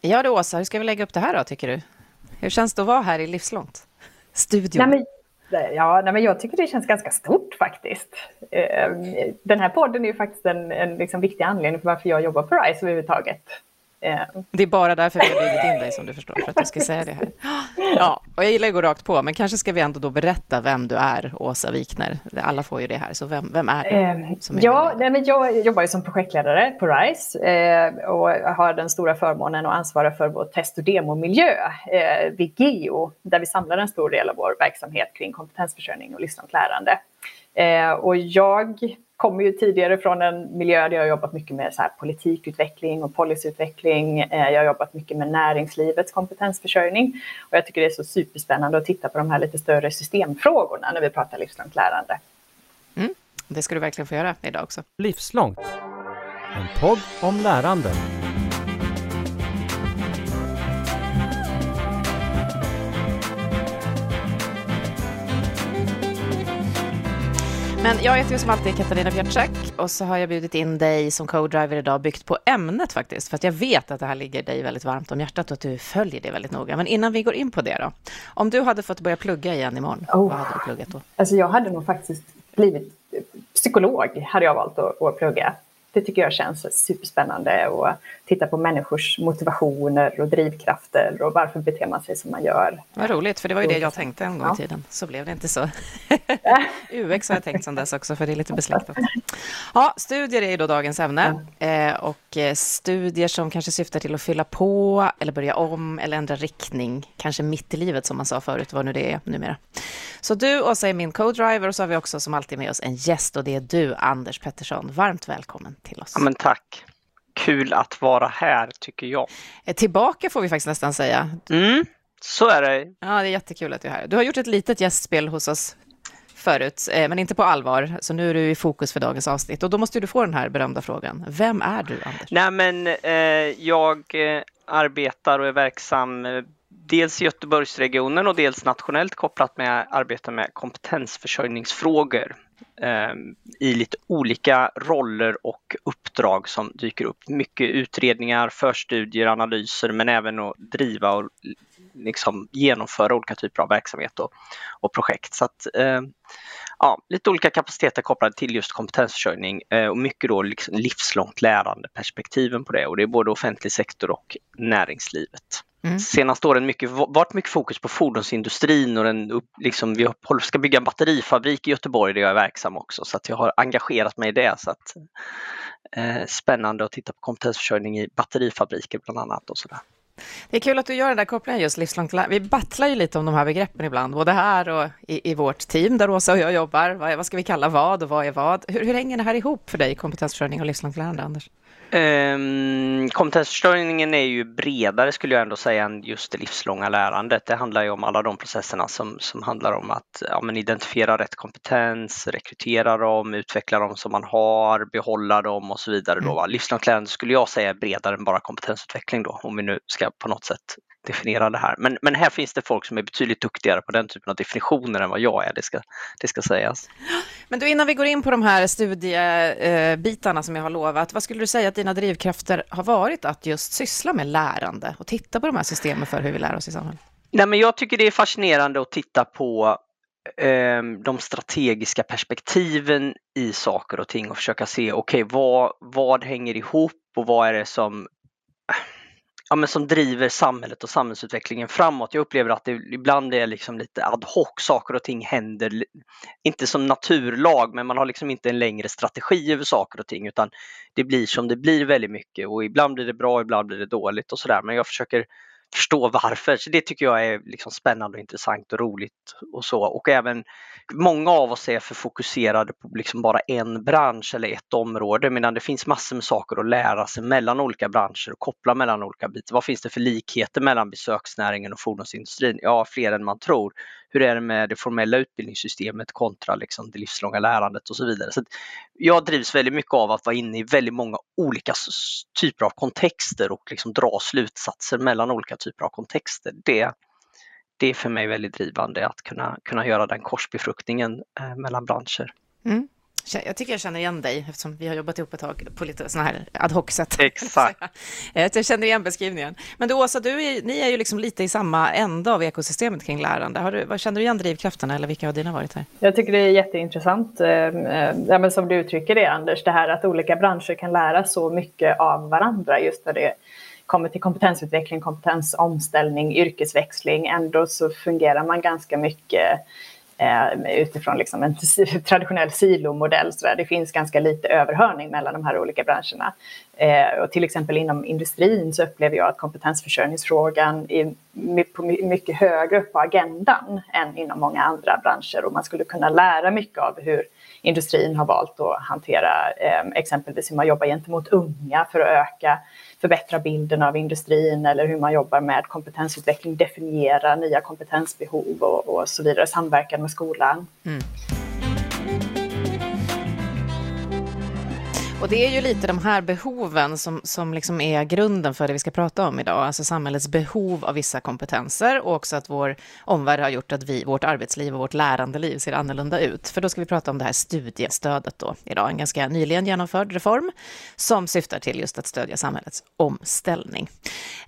Ja du Åsa, hur ska vi lägga upp det här då tycker du? Hur känns det att vara här i Livslångt? Studion. Nej, men, eh, ja, nej, men jag tycker det känns ganska stort faktiskt. Eh, den här podden är ju faktiskt en, en liksom viktig anledning för varför jag jobbar på RISE överhuvudtaget. Eh. Det är bara därför vi har bjudit in dig som du förstår, för att du ska säga det här. Ja, och jag gillar att gå rakt på, men kanske ska vi ändå då berätta vem du är, Åsa Wikner. Alla får ju det här, så vem, vem är du? Eh, ja, nej, men jag jobbar ju som projektledare på RISE eh, och har den stora förmånen att ansvara för vår test och demomiljö vid GEO, där vi samlar en stor del av vår verksamhet kring kompetensförsörjning och livslångt lärande. Och jag kommer ju tidigare från en miljö där jag har jobbat mycket med så här politikutveckling och policyutveckling. Eh, jag har jobbat mycket med näringslivets kompetensförsörjning och jag tycker det är så superspännande att titta på de här lite större systemfrågorna när vi pratar livslångt lärande. Mm, det ska du verkligen få göra idag också. Livslångt, en podd om lärande. Men jag heter ju som alltid Katarina Björtsäck och så har jag bjudit in dig som co-driver idag byggt på ämnet faktiskt. För att jag vet att det här ligger dig väldigt varmt om hjärtat och att du följer det väldigt noga. Men innan vi går in på det då. Om du hade fått börja plugga igen imorgon, oh. vad hade du pluggat då? Alltså jag hade nog faktiskt blivit psykolog, hade jag valt att, att plugga det tycker jag känns superspännande att titta på människors motivationer och drivkrafter och varför beter man sig som man gör. Vad roligt, för det var ju det jag tänkte en gång ja. i tiden. Så blev det inte så. UX har jag tänkt sedan dess också, för det är lite besläktat. Ja, studier är ju då dagens ämne eh, och eh, studier som kanske syftar till att fylla på eller börja om eller ändra riktning, kanske mitt i livet som man sa förut, vad nu det är numera. Så du, Åsa, är min co-driver och så har vi också som alltid med oss en gäst och det är du, Anders Pettersson. Varmt välkommen till oss. Ja, men tack. Kul att vara här tycker jag. Eh, tillbaka får vi faktiskt nästan säga. Mm, så är det. Ja, det är jättekul att du är här. Du har gjort ett litet gästspel hos oss förut, eh, men inte på allvar. Så nu är du i fokus för dagens avsnitt och då måste du få den här berömda frågan. Vem är du, Anders? Nej, men eh, jag eh, arbetar och är verksam dels i Göteborgsregionen och dels nationellt kopplat med arbeta med kompetensförsörjningsfrågor Ehm, i lite olika roller och uppdrag som dyker upp. Mycket utredningar, förstudier, analyser men även att driva och liksom genomföra olika typer av verksamhet och, och projekt. Så att, eh, ja, lite olika kapaciteter kopplade till just kompetensförsörjning eh, och mycket då liksom livslångt lärande perspektiven på det och det är både offentlig sektor och näringslivet. Mm. Senaste åren mycket, varit mycket fokus på fordonsindustrin och den, liksom, vi ska bygga en batterifabrik i Göteborg där jag är verksam också så att jag har engagerat mig i det. Så att, eh, spännande att titta på kompetensförsörjning i batterifabriker bland annat och sådär. Det är kul att du gör den där kopplingen just livslångt lärande. Vi battlar ju lite om de här begreppen ibland, både här och i, i vårt team där Åsa och jag jobbar. Vad, vad ska vi kalla vad och vad är vad? Hur, hur hänger det här ihop för dig, kompetensförsörjning och livslångt lärande, Anders? Um, kompetensförsörjningen är ju bredare skulle jag ändå säga än just det livslånga lärandet. Det handlar ju om alla de processerna som, som handlar om att ja, identifiera rätt kompetens, rekrytera dem, utveckla dem som man har, behålla dem och så vidare. Då, mm. Livslångt lärande skulle jag säga är bredare än bara kompetensutveckling då, om vi nu ska på något sätt definiera det här. Men, men här finns det folk som är betydligt duktigare på den typen av definitioner än vad jag är, det ska, det ska sägas. Men du, innan vi går in på de här studiebitarna som jag har lovat, vad skulle du säga att dina drivkrafter har varit att just syssla med lärande och titta på de här systemen för hur vi lär oss i samhället? Nej, men jag tycker det är fascinerande att titta på eh, de strategiska perspektiven i saker och ting och försöka se, okej, okay, vad, vad hänger ihop och vad är det som ja, men som driver samhället och samhällsutvecklingen framåt. Jag upplever att det ibland är liksom lite ad hoc, saker och ting händer, inte som naturlag, men man har liksom inte en längre strategi över saker och ting utan det blir som det blir väldigt mycket och ibland blir det bra, ibland blir det dåligt och sådär. Men jag försöker förstå varför. Så det tycker jag är liksom spännande och intressant och roligt och så. Och även många av oss är för fokuserade på liksom bara en bransch eller ett område medan det finns massor med saker att lära sig mellan olika branscher och koppla mellan olika bitar. Vad finns det för likheter mellan besöksnäringen och fordonsindustrin? Ja, fler än man tror. Hur är det med det formella utbildningssystemet kontra liksom det livslånga lärandet och så vidare. Så jag drivs väldigt mycket av att vara inne i väldigt många olika typer av kontexter och liksom dra slutsatser mellan olika typer av kontexter. Det, det är för mig väldigt drivande att kunna, kunna göra den korsbefruktningen eh, mellan branscher. Mm. Jag tycker jag känner igen dig eftersom vi har jobbat ihop ett tag på lite sådana här ad hoc-sätt. Exakt. Jag känner igen beskrivningen. Men du Åsa, du är, ni är ju liksom lite i samma ända av ekosystemet kring lärande. Har du, vad känner du igen drivkrafterna eller vilka har dina varit här? Jag tycker det är jätteintressant, eh, eh, ja, men som du uttrycker det Anders, det här att olika branscher kan lära så mycket av varandra just när det kommer till kompetensutveckling, kompetensomställning, yrkesväxling. Ändå så fungerar man ganska mycket eh, utifrån liksom en traditionell silomodell. Så där. Det finns ganska lite överhörning mellan de här olika branscherna. Eh, och till exempel inom industrin så upplever jag att kompetensförsörjningsfrågan är mycket högre upp på agendan än inom många andra branscher och man skulle kunna lära mycket av hur industrin har valt att hantera eh, exempelvis hur man jobbar gentemot unga för att öka förbättra bilden av industrin eller hur man jobbar med kompetensutveckling, definiera nya kompetensbehov och, och så vidare, samverkan med skolan. Mm. Och det är ju lite de här behoven som, som liksom är grunden för det vi ska prata om idag, alltså samhällets behov av vissa kompetenser och också att vår omvärld har gjort att vi, vårt arbetsliv och vårt lärandeliv ser annorlunda ut. För då ska vi prata om det här studiestödet då idag, en ganska nyligen genomförd reform som syftar till just att stödja samhällets omställning.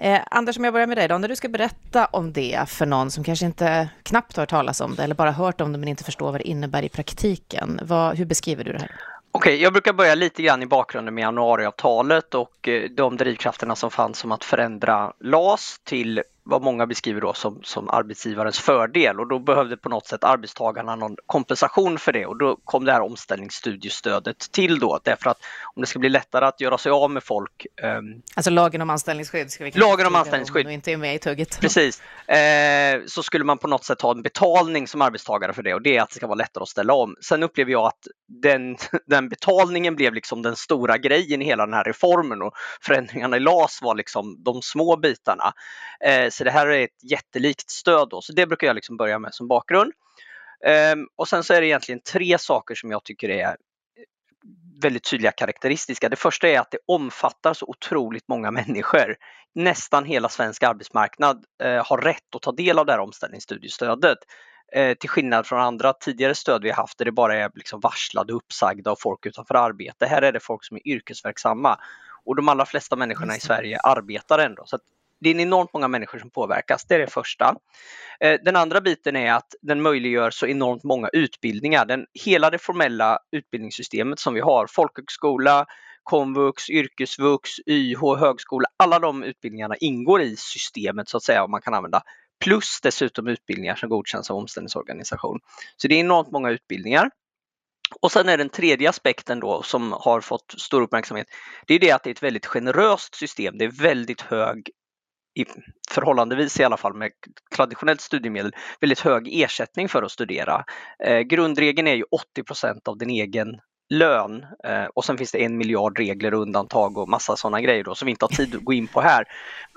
Eh, Anders, om jag börjar med dig då, när du ska berätta om det för någon som kanske inte knappt har hört talas om det eller bara hört om det men inte förstår vad det innebär i praktiken, vad, hur beskriver du det här? Okej, okay, jag brukar börja lite grann i bakgrunden med januariavtalet och eh, de drivkrafterna som fanns om att förändra LAS till vad många beskriver då som, som arbetsgivarens fördel och då behövde på något sätt arbetstagarna någon kompensation för det och då kom det här omställningsstudiestödet till då därför att om det ska bli lättare att göra sig av med folk. Um, alltså lagen om anställningsskydd ska vi Lagen om anställningsskydd. Och inte är med i tugget. Precis. Eh, så skulle man på något sätt ha en betalning som arbetstagare för det och det är att det ska vara lättare att ställa om. Sen upplever jag att den, den betalningen blev liksom den stora grejen i hela den här reformen och förändringarna i LAS var liksom de små bitarna. Eh, så det här är ett jättelikt stöd då, så det brukar jag liksom börja med som bakgrund. Um, och sen så är det egentligen tre saker som jag tycker är väldigt tydliga karaktäristiska. Det första är att det omfattar så otroligt många människor. Nästan hela svensk arbetsmarknad eh, har rätt att ta del av det här omställningsstudiestödet. Eh, till skillnad från andra tidigare stöd vi har haft där det bara är liksom varslade, uppsagda och folk utanför arbete. Här är det folk som är yrkesverksamma och de allra flesta människorna i Sverige arbetar ändå. Så det är enormt många människor som påverkas, det är det första. Eh, den andra biten är att den möjliggör så enormt många utbildningar. Den, hela det formella utbildningssystemet som vi har, folkhögskola, komvux, yrkesvux, YH, högskola, alla de utbildningarna ingår i systemet så att säga, om man kan använda. Plus dessutom utbildningar som godkänns av omställningsorganisation. Så det är enormt många utbildningar. Och sen är den tredje aspekten då som har fått stor uppmärksamhet. Det är det att det är ett väldigt generöst system. Det är väldigt hög i förhållandevis i alla fall med traditionellt studiemedel väldigt hög ersättning för att studera. Eh, grundregeln är ju 80% av din egen lön eh, och sen finns det en miljard regler och undantag och massa sådana grejer då som vi inte har tid att gå in på här.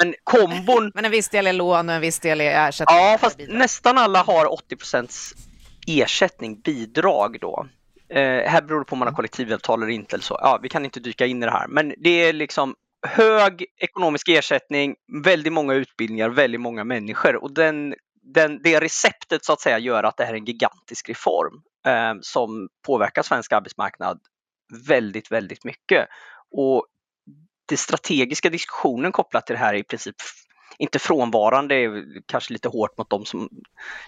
Men kombon... Men en viss del är lån och en viss del är ersättning? Ja, fast nästan alla har 80% ersättning, bidrag då. Eh, här beror det på om man har kollektivavtal eller inte. Eller så. Ja, vi kan inte dyka in i det här, men det är liksom hög ekonomisk ersättning, väldigt många utbildningar, väldigt många människor och den, den, det receptet så att säga gör att det här är en gigantisk reform eh, som påverkar svensk arbetsmarknad väldigt, väldigt mycket. Och den strategiska diskussionen kopplat till det här är i princip inte frånvarande, är kanske lite hårt mot de som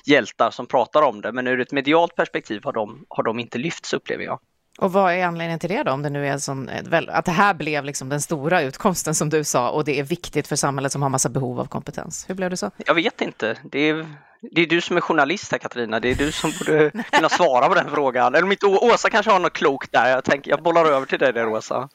hjältar som pratar om det, men ur ett medialt perspektiv har de, har de inte lyfts upplever jag. Och vad är anledningen till det då, om det nu är sån, eh, att det här blev liksom den stora utkomsten som du sa och det är viktigt för samhället som har massa behov av kompetens? Hur blev det så? Jag vet inte. Det är, det är du som är journalist här Katarina, det är du som borde kunna svara på den frågan. Eller om inte Åsa kanske har något klokt där, jag, tänker, jag bollar över till dig där Åsa.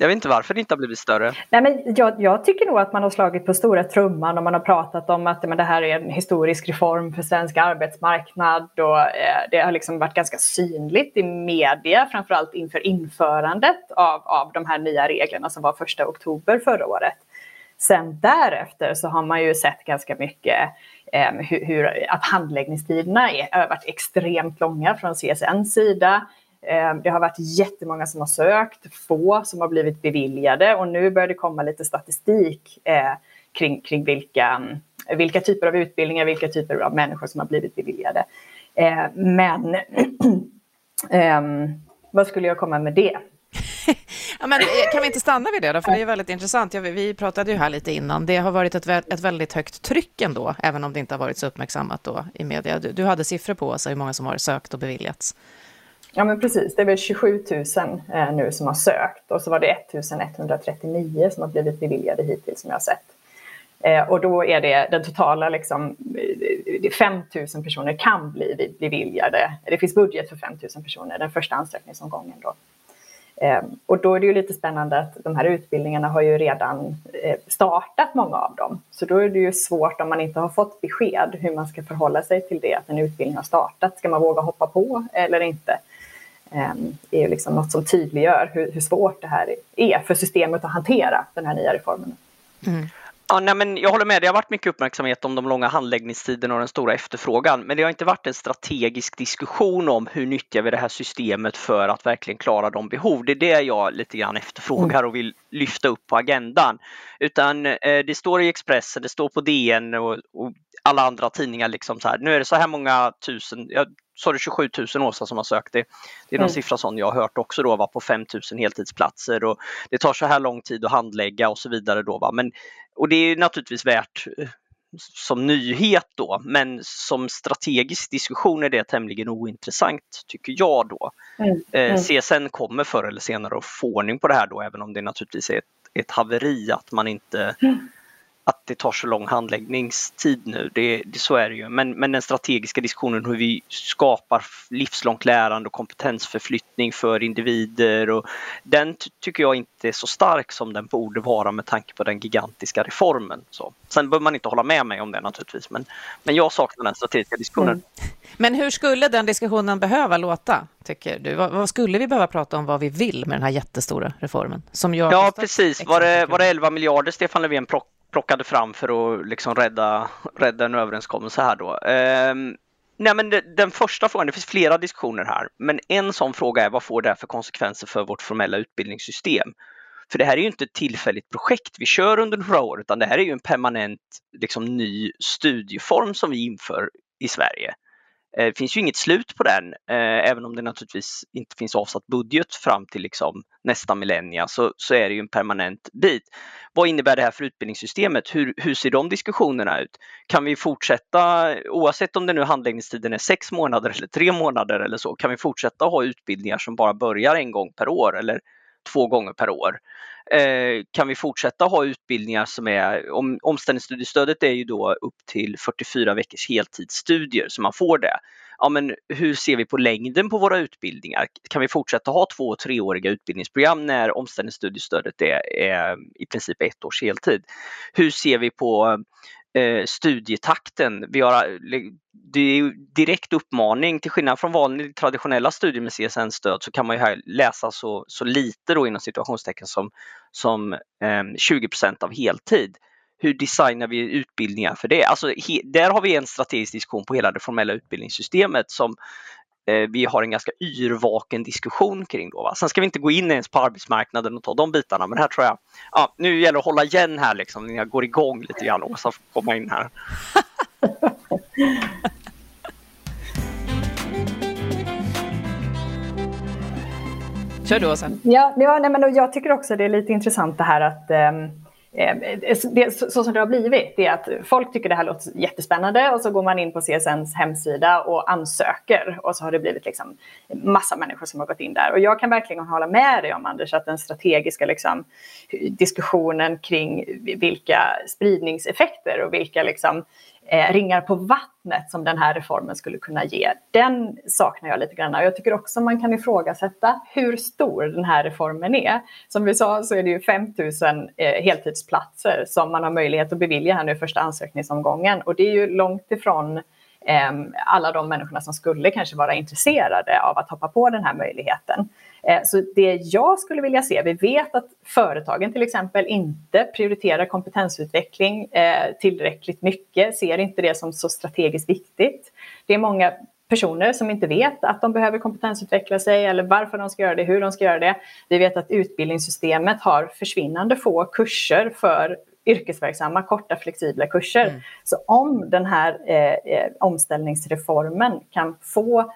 Jag vet inte varför det inte har blivit större. Nej, men jag, jag, tycker nog att man har slagit på stora trumman och man har pratat om att men det här är en historisk reform för svensk arbetsmarknad och eh, det har liksom varit ganska synligt i media, framförallt inför införandet av, av de här nya reglerna som var första oktober förra året. Sen därefter så har man ju sett ganska mycket eh, hur, hur, att handläggningstiderna är, har varit extremt långa från CSNs sida. Ehm, det har varit jättemånga som har sökt, få som har blivit beviljade och nu börjar det komma lite statistik eh, kring, kring vilka, vilka typer av utbildningar, vilka typer av människor som har blivit beviljade. Ehm, men ehm, vad skulle jag komma med det? ja, men eh, kan vi inte stanna vid det då? För det är väldigt intressant. Ja, vi pratade ju här lite innan. Det har varit ett, ett väldigt högt tryck ändå, även om det inte har varit så uppmärksammat då i media. Du, du hade siffror på oss, hur många som har sökt och beviljats. Ja, men precis. Det är väl 27 000 eh, nu som har sökt och så var det 1139 som har blivit beviljade hittills som jag har sett. Eh, och då är det den totala, liksom, eh, 5 000 personer kan bli beviljade. Det finns budget för 5 000 personer, den första ansökningsomgången då. Eh, och då är det ju lite spännande att de här utbildningarna har ju redan eh, startat, många av dem. Så då är det ju svårt om man inte har fått besked hur man ska förhålla sig till det, att en utbildning har startat. Ska man våga hoppa på eller inte? Eh, det är liksom något som tydliggör hur, hur svårt det här är för systemet att hantera den här nya reformen. Mm. Ja, nej, men jag håller med, det har varit mycket uppmärksamhet om de långa handläggningstiderna och den stora efterfrågan. Men det har inte varit en strategisk diskussion om hur nyttjar vi det här systemet för att verkligen klara de behov. Det är det jag lite grann efterfrågar och vill lyfta upp på agendan. Utan eh, det står i Expressen, det står på DN och, och alla andra tidningar liksom så här. Nu är det så här många tusen, jag sa det 27 000 Åsa som har sökt det. Det är någon mm. siffra som jag har hört också då, va, på 5 000 heltidsplatser och det tar så här lång tid att handlägga och så vidare då. Va. Men, och det är naturligtvis värt eh, som nyhet då, men som strategisk diskussion är det tämligen ointressant tycker jag då. Mm. Eh, mm. CSN kommer förr eller senare att få ordning på det här då, även om det naturligtvis är ett, ett haveri att man inte mm att det tar så lång handläggningstid nu. Det, det, så är det ju. Men, men den strategiska diskussionen hur vi skapar livslångt lärande och kompetensförflyttning för individer och den tycker jag inte är så stark som den borde vara med tanke på den gigantiska reformen. Så. Sen behöver man inte hålla med mig om det naturligtvis, men, men jag saknar den strategiska diskussionen. Mm. Men hur skulle den diskussionen behöva låta, tycker du? Vad, vad, skulle vi behöva prata om vad vi vill med den här jättestora reformen? Som ja, precis. Var det, var det 11 miljarder Stefan Löfven plockade Plockade fram för att liksom rädda, rädda en överenskommelse här då. Eh, nej men det, den första frågan, det finns flera diskussioner här, men en sån fråga är vad får det här för konsekvenser för vårt formella utbildningssystem? För det här är ju inte ett tillfälligt projekt vi kör under några år, utan det här är ju en permanent liksom, ny studieform som vi inför i Sverige. Eh, det finns ju inget slut på den, eh, även om det naturligtvis inte finns avsatt budget fram till liksom nästa millennia så, så är det ju en permanent bit. Vad innebär det här för utbildningssystemet? Hur, hur ser de diskussionerna ut? Kan vi fortsätta, oavsett om det nu handläggningstiden är sex månader eller tre månader eller så, kan vi fortsätta ha utbildningar som bara börjar en gång per år eller två gånger per år? Eh, kan vi fortsätta ha utbildningar som är, om, omställningsstudiestödet är ju då upp till 44 veckors heltidsstudier så man får det. Ja men hur ser vi på längden på våra utbildningar? Kan vi fortsätta ha två och treåriga utbildningsprogram när omställningsstudiestödet är, är i princip ett års heltid? Hur ser vi på eh, studietakten. Vi har, eh, det är direkt uppmaning, till skillnad från vanliga traditionella studier med CSN-stöd så kan man ju här läsa så, så lite då inom situationstecken som, som eh, 20% av heltid. Hur designar vi utbildningar för det? Alltså, he, där har vi en strategisk diskussion på hela det formella utbildningssystemet som vi har en ganska yrvaken diskussion kring. Då, va? Sen ska vi inte gå in ens på arbetsmarknaden och ta de bitarna, men här tror jag, ja, nu gäller det att hålla igen här liksom, när jag går igång lite grann. Åsa får komma in här. Kör du Åsa. Ja, ja nej, men jag tycker också det är lite intressant det här att um Eh, Eh, det, så som det har blivit är att folk tycker det här låter jättespännande och så går man in på CSNs hemsida och ansöker och så har det blivit liksom massa människor som har gått in där. Och jag kan verkligen hålla med dig om Anders att den strategiska liksom, diskussionen kring vilka spridningseffekter och vilka liksom, eh, ringar på vattnet som den här reformen skulle kunna ge. Den saknar jag lite grann. Jag tycker också man kan ifrågasätta hur stor den här reformen är. Som vi sa så är det ju 5000 eh, heltidsplatser som man har möjlighet att bevilja här nu första ansökningsomgången och det är ju långt ifrån eh, alla de människorna som skulle kanske vara intresserade av att hoppa på den här möjligheten. Eh, så det jag skulle vilja se, vi vet att företagen till exempel inte prioriterar kompetensutveckling eh, tillräckligt mycket, ser inte det som så strategiskt viktigt. Det är många personer som inte vet att de behöver kompetensutveckla sig eller varför de ska göra det, hur de ska göra det. Vi vet att utbildningssystemet har försvinnande få kurser för yrkesverksamma, korta flexibla kurser. Mm. Så om den här eh, eh, omställningsreformen kan få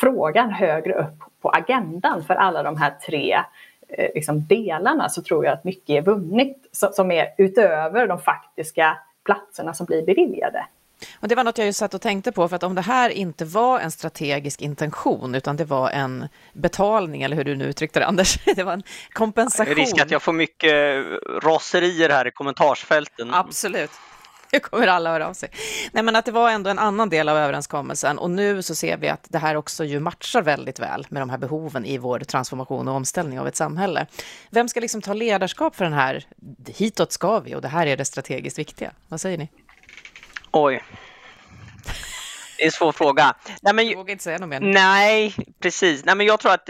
frågan högre upp på agendan för alla de här tre eh, liksom delarna så tror jag att mycket är vunnet som är utöver de faktiska platserna som blir beviljade. Och det var något jag just satt och tänkte på, för att om det här inte var en strategisk intention, utan det var en betalning, eller hur du nu uttryckte det, Anders, det var en kompensation. Risk att jag får mycket raserier här i kommentarsfälten. Absolut. Nu kommer alla höra av sig. Nej, men att det var ändå en annan del av överenskommelsen och nu så ser vi att det här också ju matchar väldigt väl med de här behoven i vår transformation och omställning av ett samhälle. Vem ska liksom ta ledarskap för den här, hitåt ska vi och det här är det strategiskt viktiga? Vad säger ni? Oj. Det är en svår fråga. Nej, men, jag vågar inte säga något mer. Nej, precis. Nej, men jag tror att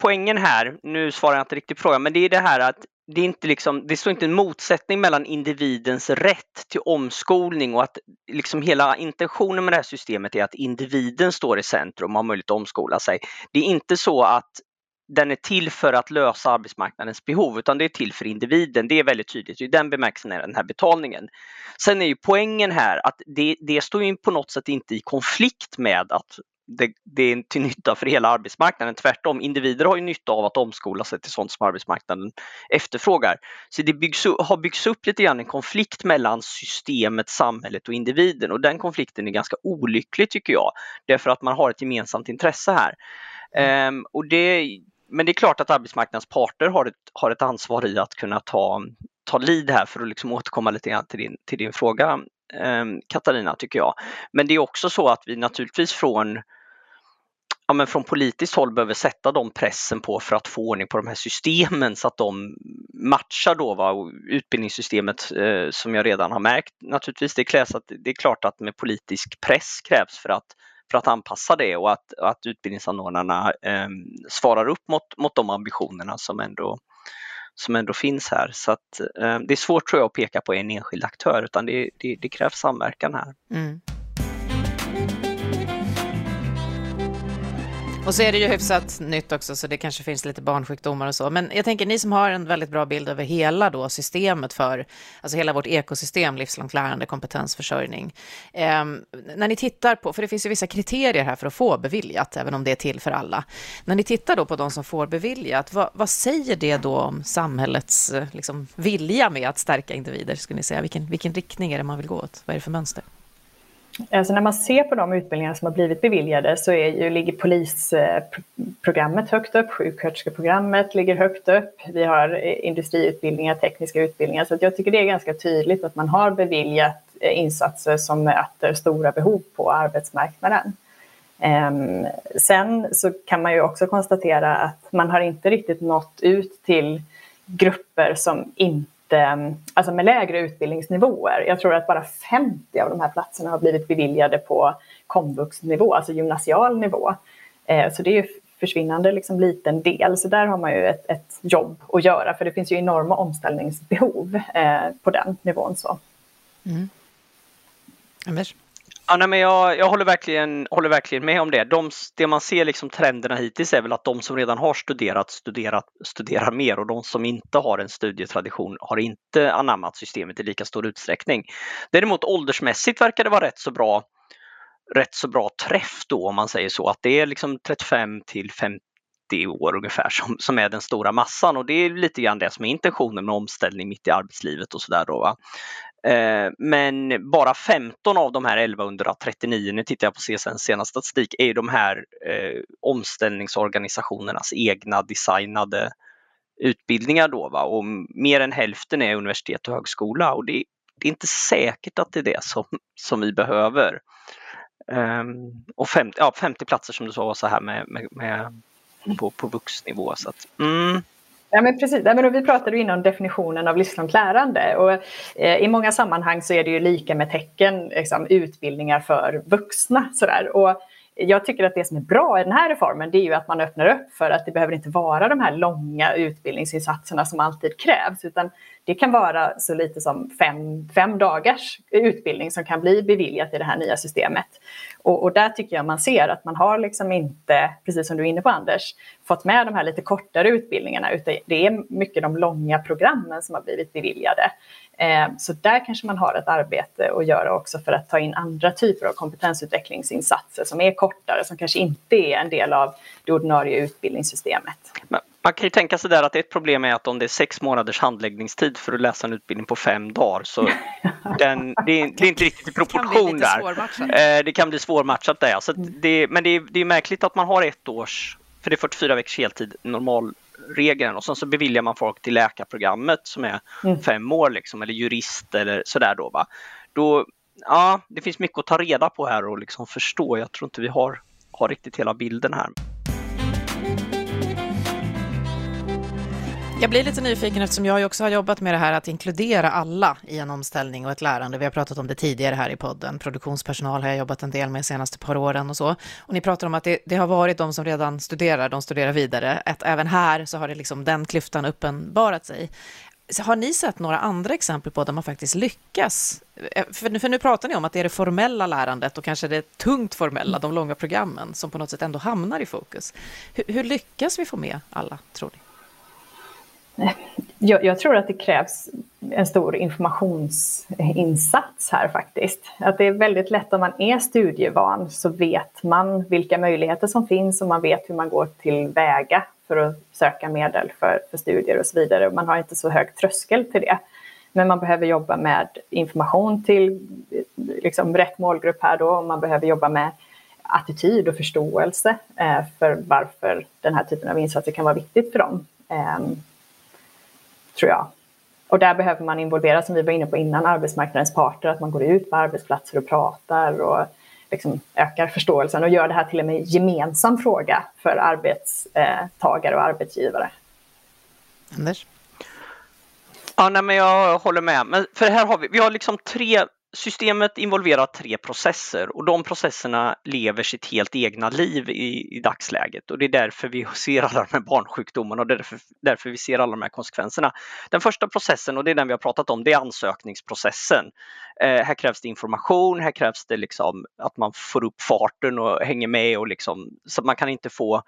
poängen här, nu svarar jag inte riktigt på frågan, men det är det här att det, är inte liksom, det står inte en motsättning mellan individens rätt till omskolning och att liksom hela intentionen med det här systemet är att individen står i centrum och har möjlighet att omskola sig. Det är inte så att den är till för att lösa arbetsmarknadens behov utan det är till för individen. Det är väldigt tydligt. I den bemärkelsen är den här betalningen. Sen är ju poängen här att det, det står ju på något sätt inte i konflikt med att det, det, är till nytta för hela arbetsmarknaden. Tvärtom, individer har ju nytta av att omskola sig till sånt som arbetsmarknaden efterfrågar. Så det byggs, har byggts upp lite grann en konflikt mellan systemet, samhället och individen och den konflikten är ganska olycklig tycker jag. Därför att man har ett gemensamt intresse här. Mm. Um, och det, men det är klart att arbetsmarknadens parter har ett, har ett ansvar i att kunna ta, ta lid här för att liksom återkomma lite grann till din, till din fråga eh, Katarina tycker jag. Men det är också så att vi naturligtvis från ja, men från politiskt håll behöver sätta de pressen på för att få ordning på de här systemen så att de matchar då va, utbildningssystemet eh, som jag redan har märkt naturligtvis. Det, krävs att, det är klart att med politisk press krävs för att för att anpassa det och att, att utbildningsanordnarna eh, svarar upp mot, mot de ambitionerna som ändå, som ändå finns här. Så att, eh, det är svårt tror jag att peka på en enskild aktör utan det, det, det krävs samverkan här. Mm. Och så är det ju hyfsat nytt också, så det kanske finns lite barnsjukdomar och så. Men jag tänker, ni som har en väldigt bra bild över hela då systemet för, alltså hela vårt ekosystem, livslångt lärande, kompetensförsörjning. Eh, när ni tittar på, för det finns ju vissa kriterier här för att få beviljat, även om det är till för alla. När ni tittar då på de som får beviljat, vad, vad säger det då om samhällets eh, liksom, vilja med att stärka individer, skulle ni säga? Vilken, vilken riktning är det man vill gå åt? Vad är det för mönster? Alltså när man ser på de utbildningar som har blivit beviljade så är ju, ligger polisprogrammet högt upp, sjuksköterskeprogrammet ligger högt upp, vi har eh, industriutbildningar, tekniska utbildningar, så jag tycker det är ganska tydligt att man har beviljat eh, insatser som möter stora behov på arbetsmarknaden. Ehm, sen så kan man ju också konstatera att man har inte riktigt nått ut till grupper som inte Ehm, alltså med lägre utbildningsnivåer. Jag tror att bara 50 av de här platserna har blivit beviljade på komvuxnivå, alltså gymnasial nivå. Eh, så det är ju försvinnande liksom liten del, så där har man ju ett, ett jobb att göra, för det finns ju enorma omställningsbehov eh, på den nivån. Så. Mm. Anders? Ja, nej, men jag, jag håller, verkligen, håller verkligen med om det. De, det man ser liksom trenderna hittills är väl att de som redan har studerat, studerat studerar mer och de som inte har en studietradition har inte anammat systemet i lika stor utsträckning. Däremot åldersmässigt verkar det vara rätt så bra rätt så bra träff då om man säger så, att det är liksom 35 till 50 år ungefär som, som är den stora massan och det är lite grann det som är intentionen med omställning mitt i arbetslivet och sådär då. Va? Eh, men bara 15 av de här 1139, nu tittar jag på CSNs senaste statistik, är de här eh, omställningsorganisationernas egna designade utbildningar då. Va? Och mer än hälften är universitet och högskola och det, det är inte säkert att det är det som, som vi behöver. Um, och 50, ja, 50 platser som du sa så här med, med, med på, på vuxnivå. Så att, mm, Ja, men precis. Ja, men vi pratade innan definitionen av livslångt lärande. Och, eh, I många sammanhang så är det ju lika med tecken, liksom, utbildningar för vuxna. Sådär. Och jag tycker att det som är bra i den här reformen det är ju att man öppnar upp för att det behöver inte vara de här långa utbildningsinsatserna som alltid krävs. Utan det kan vara så lite som fem, fem dagars utbildning som kan bli beviljat i det här nya systemet. Och, och där tycker jag man ser att man har liksom inte, precis som du är inne på Anders, fått med de här lite kortare utbildningarna, utan det är mycket de långa programmen som har blivit beviljade. Eh, så där kanske man har ett arbete att göra också för att ta in andra typer av kompetensutvecklingsinsatser som är kortare, som kanske inte är en del av det ordinarie utbildningssystemet. Man kan ju tänka sig där att ett problem är att om det är sex månaders handläggningstid för att läsa en utbildning på fem dagar så den, det, är, det är inte riktigt i proportion där. Eh, det kan bli svårmatchat där. Så det, men det är, det är märkligt att man har ett års, för det är 44 veckors heltid normalregeln och sen så beviljar man folk till läkarprogrammet som är mm. fem år liksom, eller jurist eller sådär då. Va? då ja, det finns mycket att ta reda på här och liksom förstå. Jag tror inte vi har, har riktigt hela bilden här. Jag blir lite nyfiken eftersom jag också har jobbat med det här att inkludera alla i en omställning och ett lärande. Vi har pratat om det tidigare här i podden. Produktionspersonal har jag jobbat en del med de senaste par åren och så. Och ni pratar om att det, det, har varit de som redan studerar, de studerar vidare. Att även här så har det liksom den klyftan uppenbarat sig. Har ni sett några andra exempel på där man faktiskt lyckas? Eh, för nu, för nu pratar ni om att det är det formella lärandet och kanske det tungt formella, de långa programmen, som på något sätt ändå hamnar i fokus. Hur, hur lyckas vi få med alla, tror ni? Jag, jag, tror att det krävs en stor informationsinsats här faktiskt. Att det är väldigt lätt om man är studievan så vet man vilka möjligheter som finns och man vet hur man går till väga för att söka medel för, för studier och så vidare. Man har inte så hög tröskel till det. Men man behöver jobba med information till liksom, rätt målgrupp här då och man behöver jobba med attityd och förståelse eh, för varför den här typen av insatser kan vara viktigt för dem. Eh, tror jag. Och där behöver man involvera, som vi var inne på innan, arbetsmarknadens parter, att man går ut på arbetsplatser och pratar och liksom ökar förståelsen och gör det här till en gemensam fråga för arbetstagare och arbetsgivare. Anders? Ja, nej, men jag håller med. Men för här har vi, vi har liksom tre systemet involverar tre processer och de processerna lever sitt helt egna liv i, i dagsläget och det är därför vi ser alla de här barnsjukdomarna och därför, därför vi ser alla de här konsekvenserna. Den första processen, och det är den vi har pratat om, det är ansökningsprocessen. Eh, här krävs det information, här krävs det liksom att man får upp farten och hänger med och liksom, så man kan inte få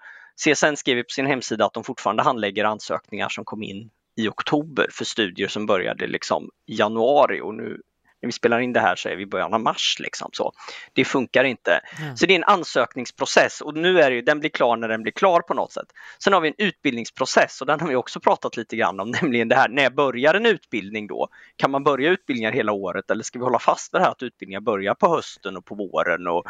CSN skriver på sin hemsida att de fortfarande handlägger ansökningar som kom in i oktober för studier som började liksom i januari och nu när vi spelar in det här så är vi i början av mars. Liksom, så. Det funkar inte. Mm. Så det är en ansökningsprocess och nu är det, den blir klar när den blir klar på något sätt. Sen har vi en utbildningsprocess och den har vi också pratat lite grann om, nämligen det här när börjar en utbildning då? Kan man börja utbildningar hela året eller ska vi hålla fast vid det här att utbildningar börjar på hösten och på våren? Och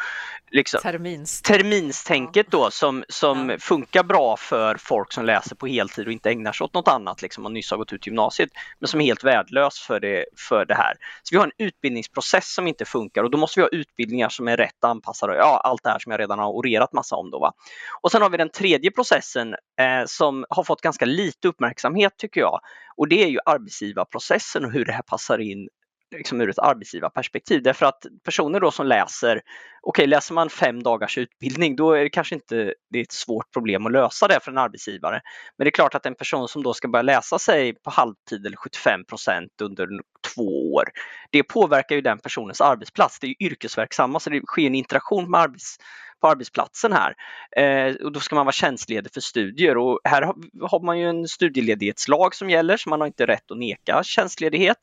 liksom, Termins. Terminstänket då som, som ja. funkar bra för folk som läser på heltid och inte ägnar sig åt något annat, liksom, och nyss har gått ut gymnasiet, men som är helt värdelös för det, för det här. Så vi har en utbildningsprocess som inte funkar och då måste vi ha utbildningar som är rätt anpassade. Ja, allt det här som jag redan har orerat massa om. Då, va? Och sen har vi den tredje processen eh, som har fått ganska lite uppmärksamhet tycker jag. Och det är ju arbetsgivarprocessen och hur det här passar in liksom ur ett arbetsgivarperspektiv. Därför att personer då som läser, okej okay, läser man fem dagars utbildning då är det kanske inte det är ett svårt problem att lösa det för en arbetsgivare. Men det är klart att en person som då ska börja läsa sig på halvtid eller 75 procent under två år, det påverkar ju den personens arbetsplats. Det är yrkesverksamma så det sker en interaktion med arbets på arbetsplatsen här. Eh, och då ska man vara tjänstledig för studier och här har, har, man ju en studieledighetslag som gäller så man har inte rätt att neka tjänstledighet.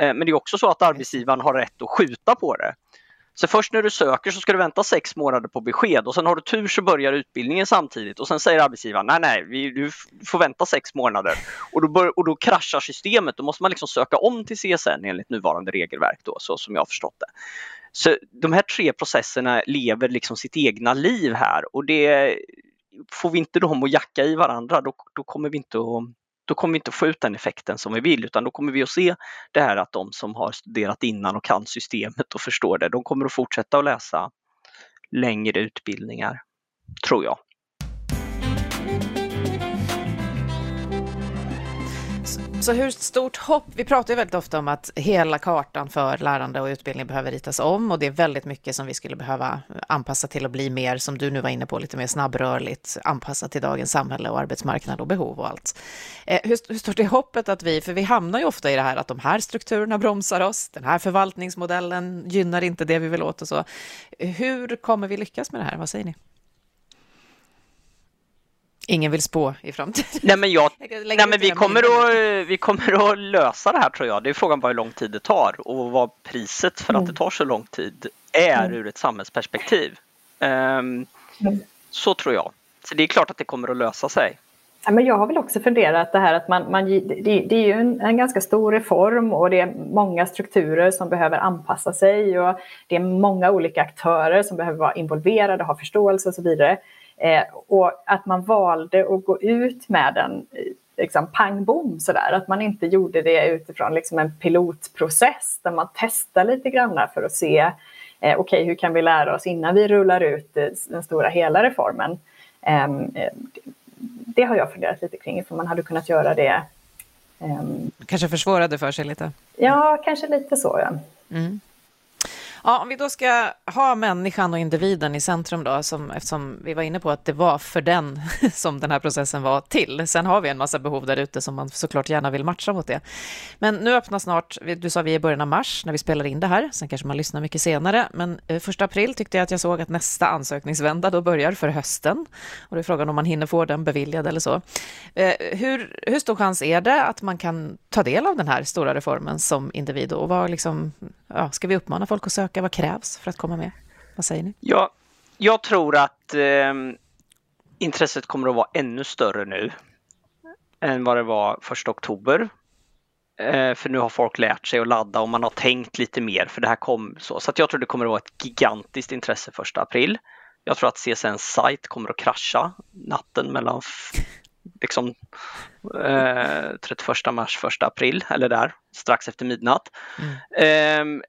Eh, men det är också så att arbetsgivaren har rätt att skjuta på det. Så först när du söker så ska du vänta sex månader på besked och sen har du tur så börjar utbildningen samtidigt och sen säger arbetsgivaren nej, nej, vi, du får vänta sex månader och då, bör, och då kraschar systemet. Då måste man liksom söka om till CSN enligt nuvarande regelverk då, så som jag har förstått det. Så de här tre processerna lever liksom sitt egna liv här och det får vi inte dem att jacka i varandra då, då kommer vi inte att då kommer vi inte få ut den effekten som vi vill utan då kommer vi att se det här att de som har studerat innan och kan systemet och förstår det, de kommer att fortsätta att läsa längre utbildningar, tror jag. Så hur stort hopp, vi pratar ju väldigt ofta om att hela kartan för lärande och utbildning behöver ritas om och det är väldigt mycket som vi skulle behöva anpassa till att bli mer, som du nu var inne på, lite mer snabbrörligt, anpassat till dagens samhälle och arbetsmarknad och behov och allt. Eh, hur, hur stort är hoppet att vi, för vi hamnar ju ofta i det här att de här strukturerna bromsar oss, den här förvaltningsmodellen gynnar inte det vi vill åt och så. Hur kommer vi lyckas med det här, vad säger ni? Ingen vill spå i framtiden. Nej, men, jag, nej, men vi, kommer att, vi kommer att lösa det här tror jag. Det är frågan bara hur lång tid det tar och vad priset för att det mm. tar så lång tid är mm. ur ett samhällsperspektiv. Um, så tror jag. Så det är klart att det kommer att lösa sig. Ja, men jag har väl också funderat det här att man, man det, det, är ju en, en, ganska stor reform och det är många strukturer som behöver anpassa sig och det är många olika aktörer som behöver vara involverade, ha förståelse och så vidare. Eh, och att man valde att gå ut med den liksom pang bom sådär, att man inte gjorde det utifrån liksom en pilotprocess där man testar lite grann för att se eh, okej, okay, hur kan vi lära oss innan vi rullar ut den stora hela reformen. Ehm, eh, det har jag funderat lite kring, för man hade kunnat göra det. Um... Kanske försvårade för sig lite? Ja, kanske lite så. Ja. Mm. Ja, om vi då ska ha människan och individen i centrum då, som, eftersom vi var inne på att det var för den som den här processen var till. Sen har vi en massa behov där ute som man såklart gärna vill matcha mot det. Men nu öppnar snart, du sa vi är i början av mars när vi spelar in det här, sen kanske man lyssnar mycket senare, men eh, första april tyckte jag att jag såg att nästa ansökningsvända då börjar för hösten. Och det är frågan om man hinner få den beviljad eller så. Eh, hur, hur stor chans är det att man kan ta del av den här stora reformen som individ och vad liksom, ja, ska vi uppmana folk att söka? Vad krävs för att komma med? Vad säger ni? Ja, jag tror att eh, intresset kommer att vara ännu större nu än vad det var första oktober. Eh, för nu har folk lärt sig att ladda och man har tänkt lite mer för det här kom så. Så jag tror det kommer att vara ett gigantiskt intresse första april. Jag tror att CSNs sajt kommer att krascha natten mellan liksom, eh, 31 mars, 1 april eller där strax efter midnatt. Mm. Eh,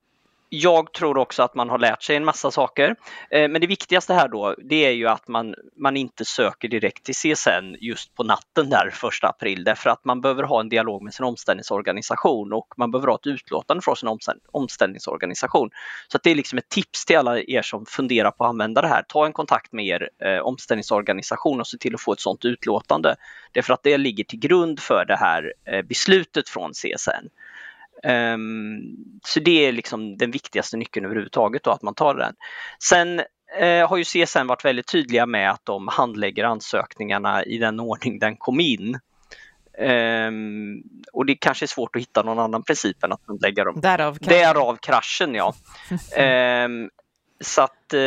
jag tror också att man har lärt sig en massa saker. Eh, men det viktigaste här då, det är ju att man, man inte söker direkt till CSN just på natten där första april därför att man behöver ha en dialog med sin omställningsorganisation och man behöver ha ett utlåtande från sin omställningsorganisation. Så det är liksom ett tips till alla er som funderar på att använda det här. Ta en kontakt med er eh, omställningsorganisation och se till att få ett sådant utlåtande. Därför att det ligger till grund för det här eh, beslutet från CSN. Um, så det är liksom den viktigaste nyckeln överhuvudtaget då, att man tar den. Sen uh, har ju CSN varit väldigt tydliga med att de handlägger ansökningarna i den ordning den kom in. Um, och det kanske är svårt att hitta någon annan princip än att handlägga dem. Därav. Därav kraschen ja. um, så att uh,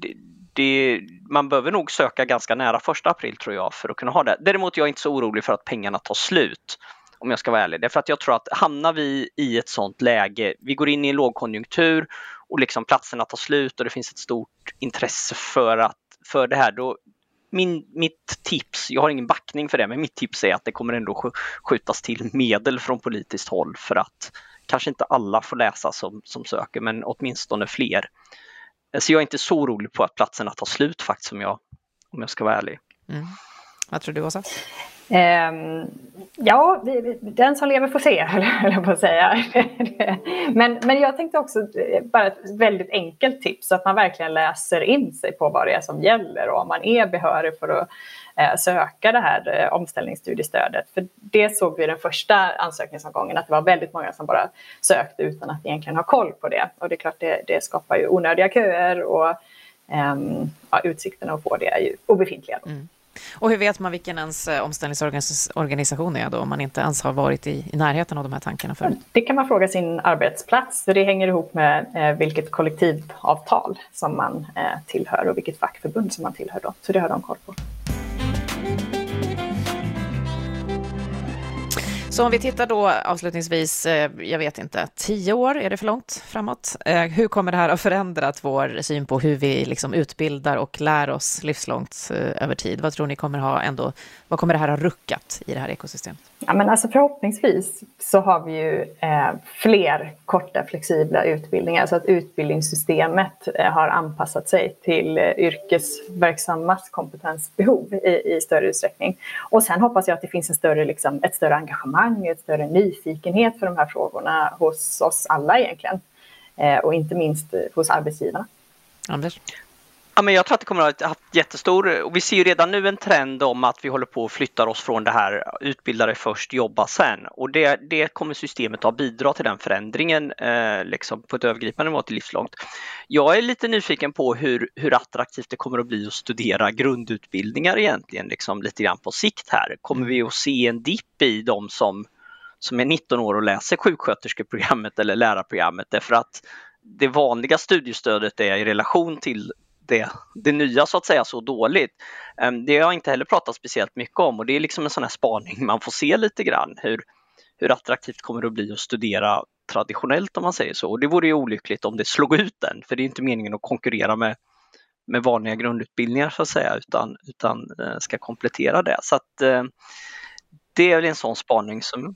det, det, man behöver nog söka ganska nära första april tror jag för att kunna ha det. Däremot är jag inte så orolig för att pengarna tar slut om jag ska vara ärlig. Därför att jag tror att hamnar vi i ett sånt läge, vi går in i en lågkonjunktur och liksom platserna tar slut och det finns ett stort intresse för, att, för det här, då min, mitt tips, jag har ingen backning för det, men mitt tips är att det kommer ändå skjutas till medel från politiskt håll för att kanske inte alla får läsa som, som söker, men åtminstone fler. Så jag är inte så orolig på att platserna tar slut faktiskt om jag, om jag ska vara ärlig. Mm. Vad tror du Åsa? Um, ja, den som lever får se, höll jag på att säga. men, men jag tänkte också eh, bara ett väldigt enkelt tips, att man verkligen läser in sig på vad det är som gäller och om man är behörig för att eh, söka det här eh, omställningsstudiestödet. För det såg vi i den första ansökningsomgången, att det var väldigt många som bara sökte utan att egentligen ha koll på det. Och det är klart, det, det skapar ju onödiga köer och um, ja, utsikterna att få det är ju obefintliga. Mm. Och hur vet man vilken ens eh, omställningsorganisation är då, om man inte ens har varit i, i närheten av de här tankarna förut? Det kan man fråga sin arbetsplats, för det hänger ihop med eh, vilket kollektivavtal som man eh, tillhör och vilket fackförbund som man tillhör då. Så det har de koll på. Så om vi tittar då avslutningsvis, eh, jag vet inte, tio år, är det för långt framåt? Eh, hur kommer det här att förändrat vår syn på hur vi liksom utbildar och lär oss livslångt eh, över tid? Vad tror ni kommer ha ändå, vad kommer det här ha ruckat i det här ekosystemet? Ja, men alltså förhoppningsvis så har vi ju eh, fler korta flexibla utbildningar så att utbildningssystemet eh, har anpassat sig till eh, yrkesverksammas kompetensbehov i, i, större utsträckning. Och sen hoppas jag att det finns en större, liksom, ett större engagemang, ett större nyfikenhet för de här frågorna hos oss alla egentligen. Eh, och inte minst eh, hos arbetsgivarna. Anders? Ja, men jag tror att det kommer att ha haft jättestor, och vi ser ju redan nu en trend om att vi håller på att flytta oss från det här utbilda dig först, jobba sen. Och det, det kommer systemet att bidra till den förändringen eh, liksom på ett övergripande mått, livslångt. Jag är lite nyfiken på hur, hur attraktivt det kommer att bli att studera grundutbildningar egentligen, liksom lite grann på sikt här. Kommer vi att se en dipp i de som, som är 19 år och läser sjuksköterskeprogrammet eller lärarprogrammet därför att det vanliga studiestödet är i relation till det, det nya så att säga så dåligt. Ehm, det har jag inte heller pratat speciellt mycket om och det är liksom en sån här spaning man får se lite grann hur, hur attraktivt kommer det att bli att studera traditionellt om man säger så. Och det vore ju olyckligt om det slog ut den för det är inte meningen att konkurrera med, med vanliga grundutbildningar så att säga utan, utan eh, ska komplettera det. Så att eh, det är väl en sån spaning som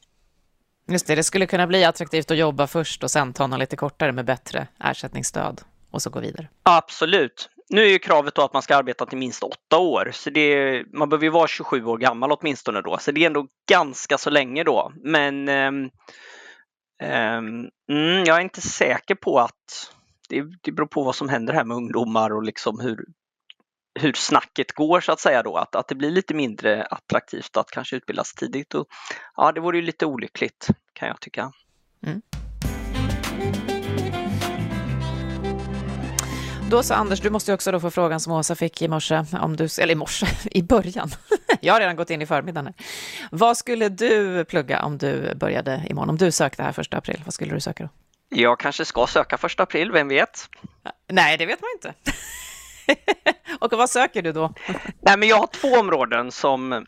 Just det, det skulle kunna bli attraktivt att jobba först och sen ta något lite kortare med bättre ersättningsstöd och så gå vidare. Absolut. Nu är ju kravet då att man ska arbeta till minst åtta år, så det, man behöver ju vara 27 år gammal åtminstone då, så det är ändå ganska så länge då. Men um, um, jag är inte säker på att det, det beror på vad som händer här med ungdomar och liksom hur, hur snacket går så att säga då, att, att det blir lite mindre attraktivt att kanske utbildas tidigt. Och, ja, det vore ju lite olyckligt kan jag tycka. Mm. Då så Anders, du måste också då få frågan som Åsa fick i morse, om du, eller i morse, i början. Jag har redan gått in i förmiddagen. Vad skulle du plugga om du började imorgon? Om du sökte här första april, vad skulle du söka då? Jag kanske ska söka första april, vem vet? Nej, det vet man inte. Och vad söker du då? Nej, men jag har två områden som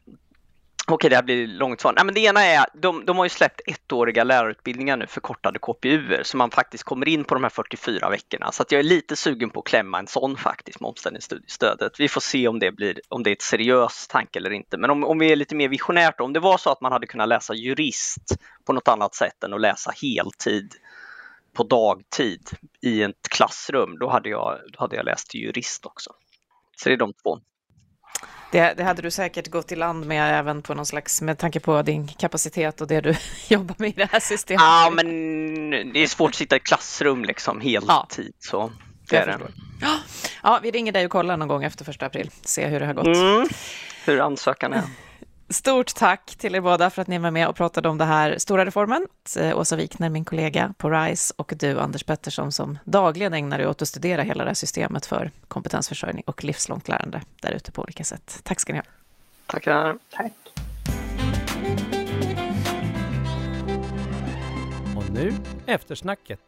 Okej, det här blir långt svar. Nej, men det ena är, de, de har ju släppt ettåriga lärarutbildningar nu, förkortade KPUer, så man faktiskt kommer in på de här 44 veckorna. Så att jag är lite sugen på att klämma en sån faktiskt med omställningsstudiestödet. Vi får se om det, blir, om det är ett seriöst tanke eller inte. Men om, om vi är lite mer visionärt, om det var så att man hade kunnat läsa jurist på något annat sätt än att läsa heltid på dagtid i ett klassrum, då hade jag, då hade jag läst jurist också. Så det är de två. Det, det, hade du säkert gått i land med även på någon slags, med tanke på din kapacitet och det du jobbar med i det här systemet. Ja, men det är svårt att sitta i klassrum liksom heltid. Ja. Så det är det. Ja, vi ringer dig och kollar någon gång efter första april, se hur det har gått. Mm, hur ansökan är. Stort tack till er båda för att ni var med och pratade om det här stora reformen. Eh, Åsa Wikner, min kollega på RISE och du, Anders Pettersson, som dagligen ägnar dig åt att studera hela det här systemet för kompetensförsörjning och livslångt lärande där ute på olika sätt. Tack ska ni ha. Tackar. Tack. Och nu eftersnacket.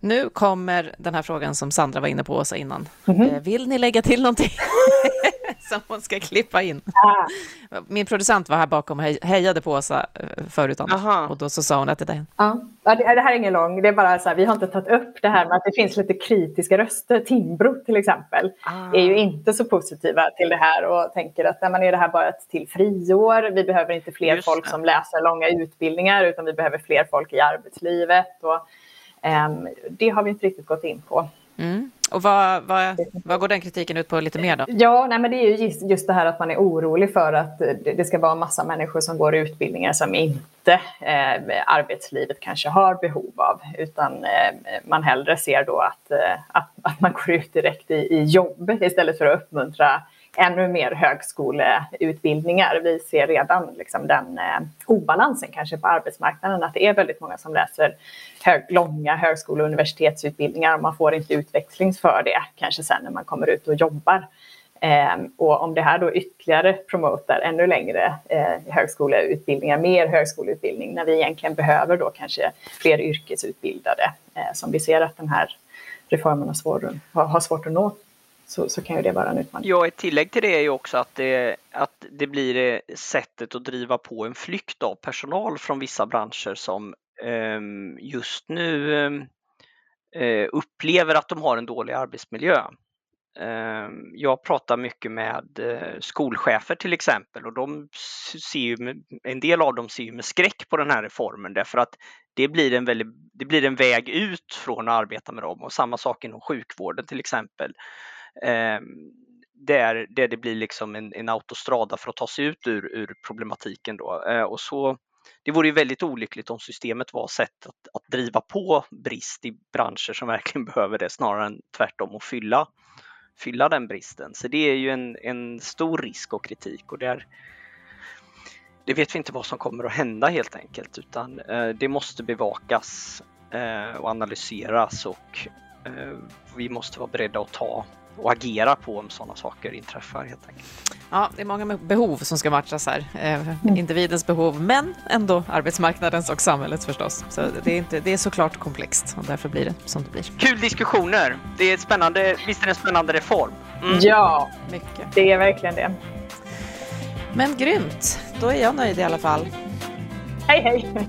Nu kommer den här frågan som Sandra var inne på, Åsa, innan. Mm -hmm. Vill ni lägga till någonting? som hon ska klippa in. Ah. Min producent var här bakom och hejade på Åsa eh, förut, och då så sa hon att det där... Ja, det, det här är ingen lång, det är bara så här, vi har inte tagit upp det här med att det finns lite kritiska röster. Timbro till exempel ah. är ju inte så positiva till det här och tänker att man är det här bara ett till friår? Vi behöver inte fler Just folk det. som läser långa utbildningar utan vi behöver fler folk i arbetslivet. Och, um, det har vi inte riktigt gått in på. Mm. Och vad, vad, vad, går den kritiken ut på lite mer då? Ja, nej, men det är ju just, just det här att man är orolig för att det ska vara massa människor som går utbildningar som inte eh, arbetslivet kanske har behov av, utan eh, man hellre ser då att, eh, att, att, man går ut direkt i, i jobb istället för att uppmuntra ännu mer högskoleutbildningar. Vi ser redan liksom den eh, obalansen kanske på arbetsmarknaden, att det är väldigt många som läser hög, långa högskole och universitetsutbildningar och man får inte utväxling för det kanske sen när man kommer ut och jobbar. Eh, och om det här då ytterligare promotar ännu längre eh, högskoleutbildningar, mer högskoleutbildning, när vi egentligen behöver då kanske fler yrkesutbildade, eh, som vi ser att den här reformen har, svår, har svårt att nå så, så kan ju det vara en utmaning. Ja, ett tillägg till det är ju också att det, att det blir sättet att driva på en flykt av personal från vissa branscher som eh, just nu eh, eh, upplever att de har en dålig arbetsmiljö. Eh, jag pratar mycket med eh, skolchefer till exempel och de ser ju, en del av dem ser ju med skräck på den här reformen därför att det blir en, väldigt, det blir en väg ut från att arbeta med dem och samma sak inom sjukvården till exempel. Eh, där, där det blir liksom en, en autostrada för att ta sig ut ur, ur problematiken. Då. Eh, och så, det vore ju väldigt olyckligt om systemet var sätt att, att driva på brist i branscher som verkligen behöver det snarare än tvärtom att fylla, fylla den bristen. Så det är ju en, en stor risk och kritik och där det vet vi inte vad som kommer att hända helt enkelt utan eh, det måste bevakas eh, och analyseras och eh, vi måste vara beredda att ta och agera på om sådana saker inträffar helt enkelt. Ja, det är många behov som ska matchas här. Eh, individens behov, men ändå arbetsmarknadens och samhällets förstås. Så det är, inte, det är såklart komplext och därför blir det som det blir. Kul diskussioner! Det är ett spännande, visst är det en spännande reform? Mm. Ja, Mycket. det är verkligen det. Men grymt, då är jag nöjd i alla fall. Hej hej!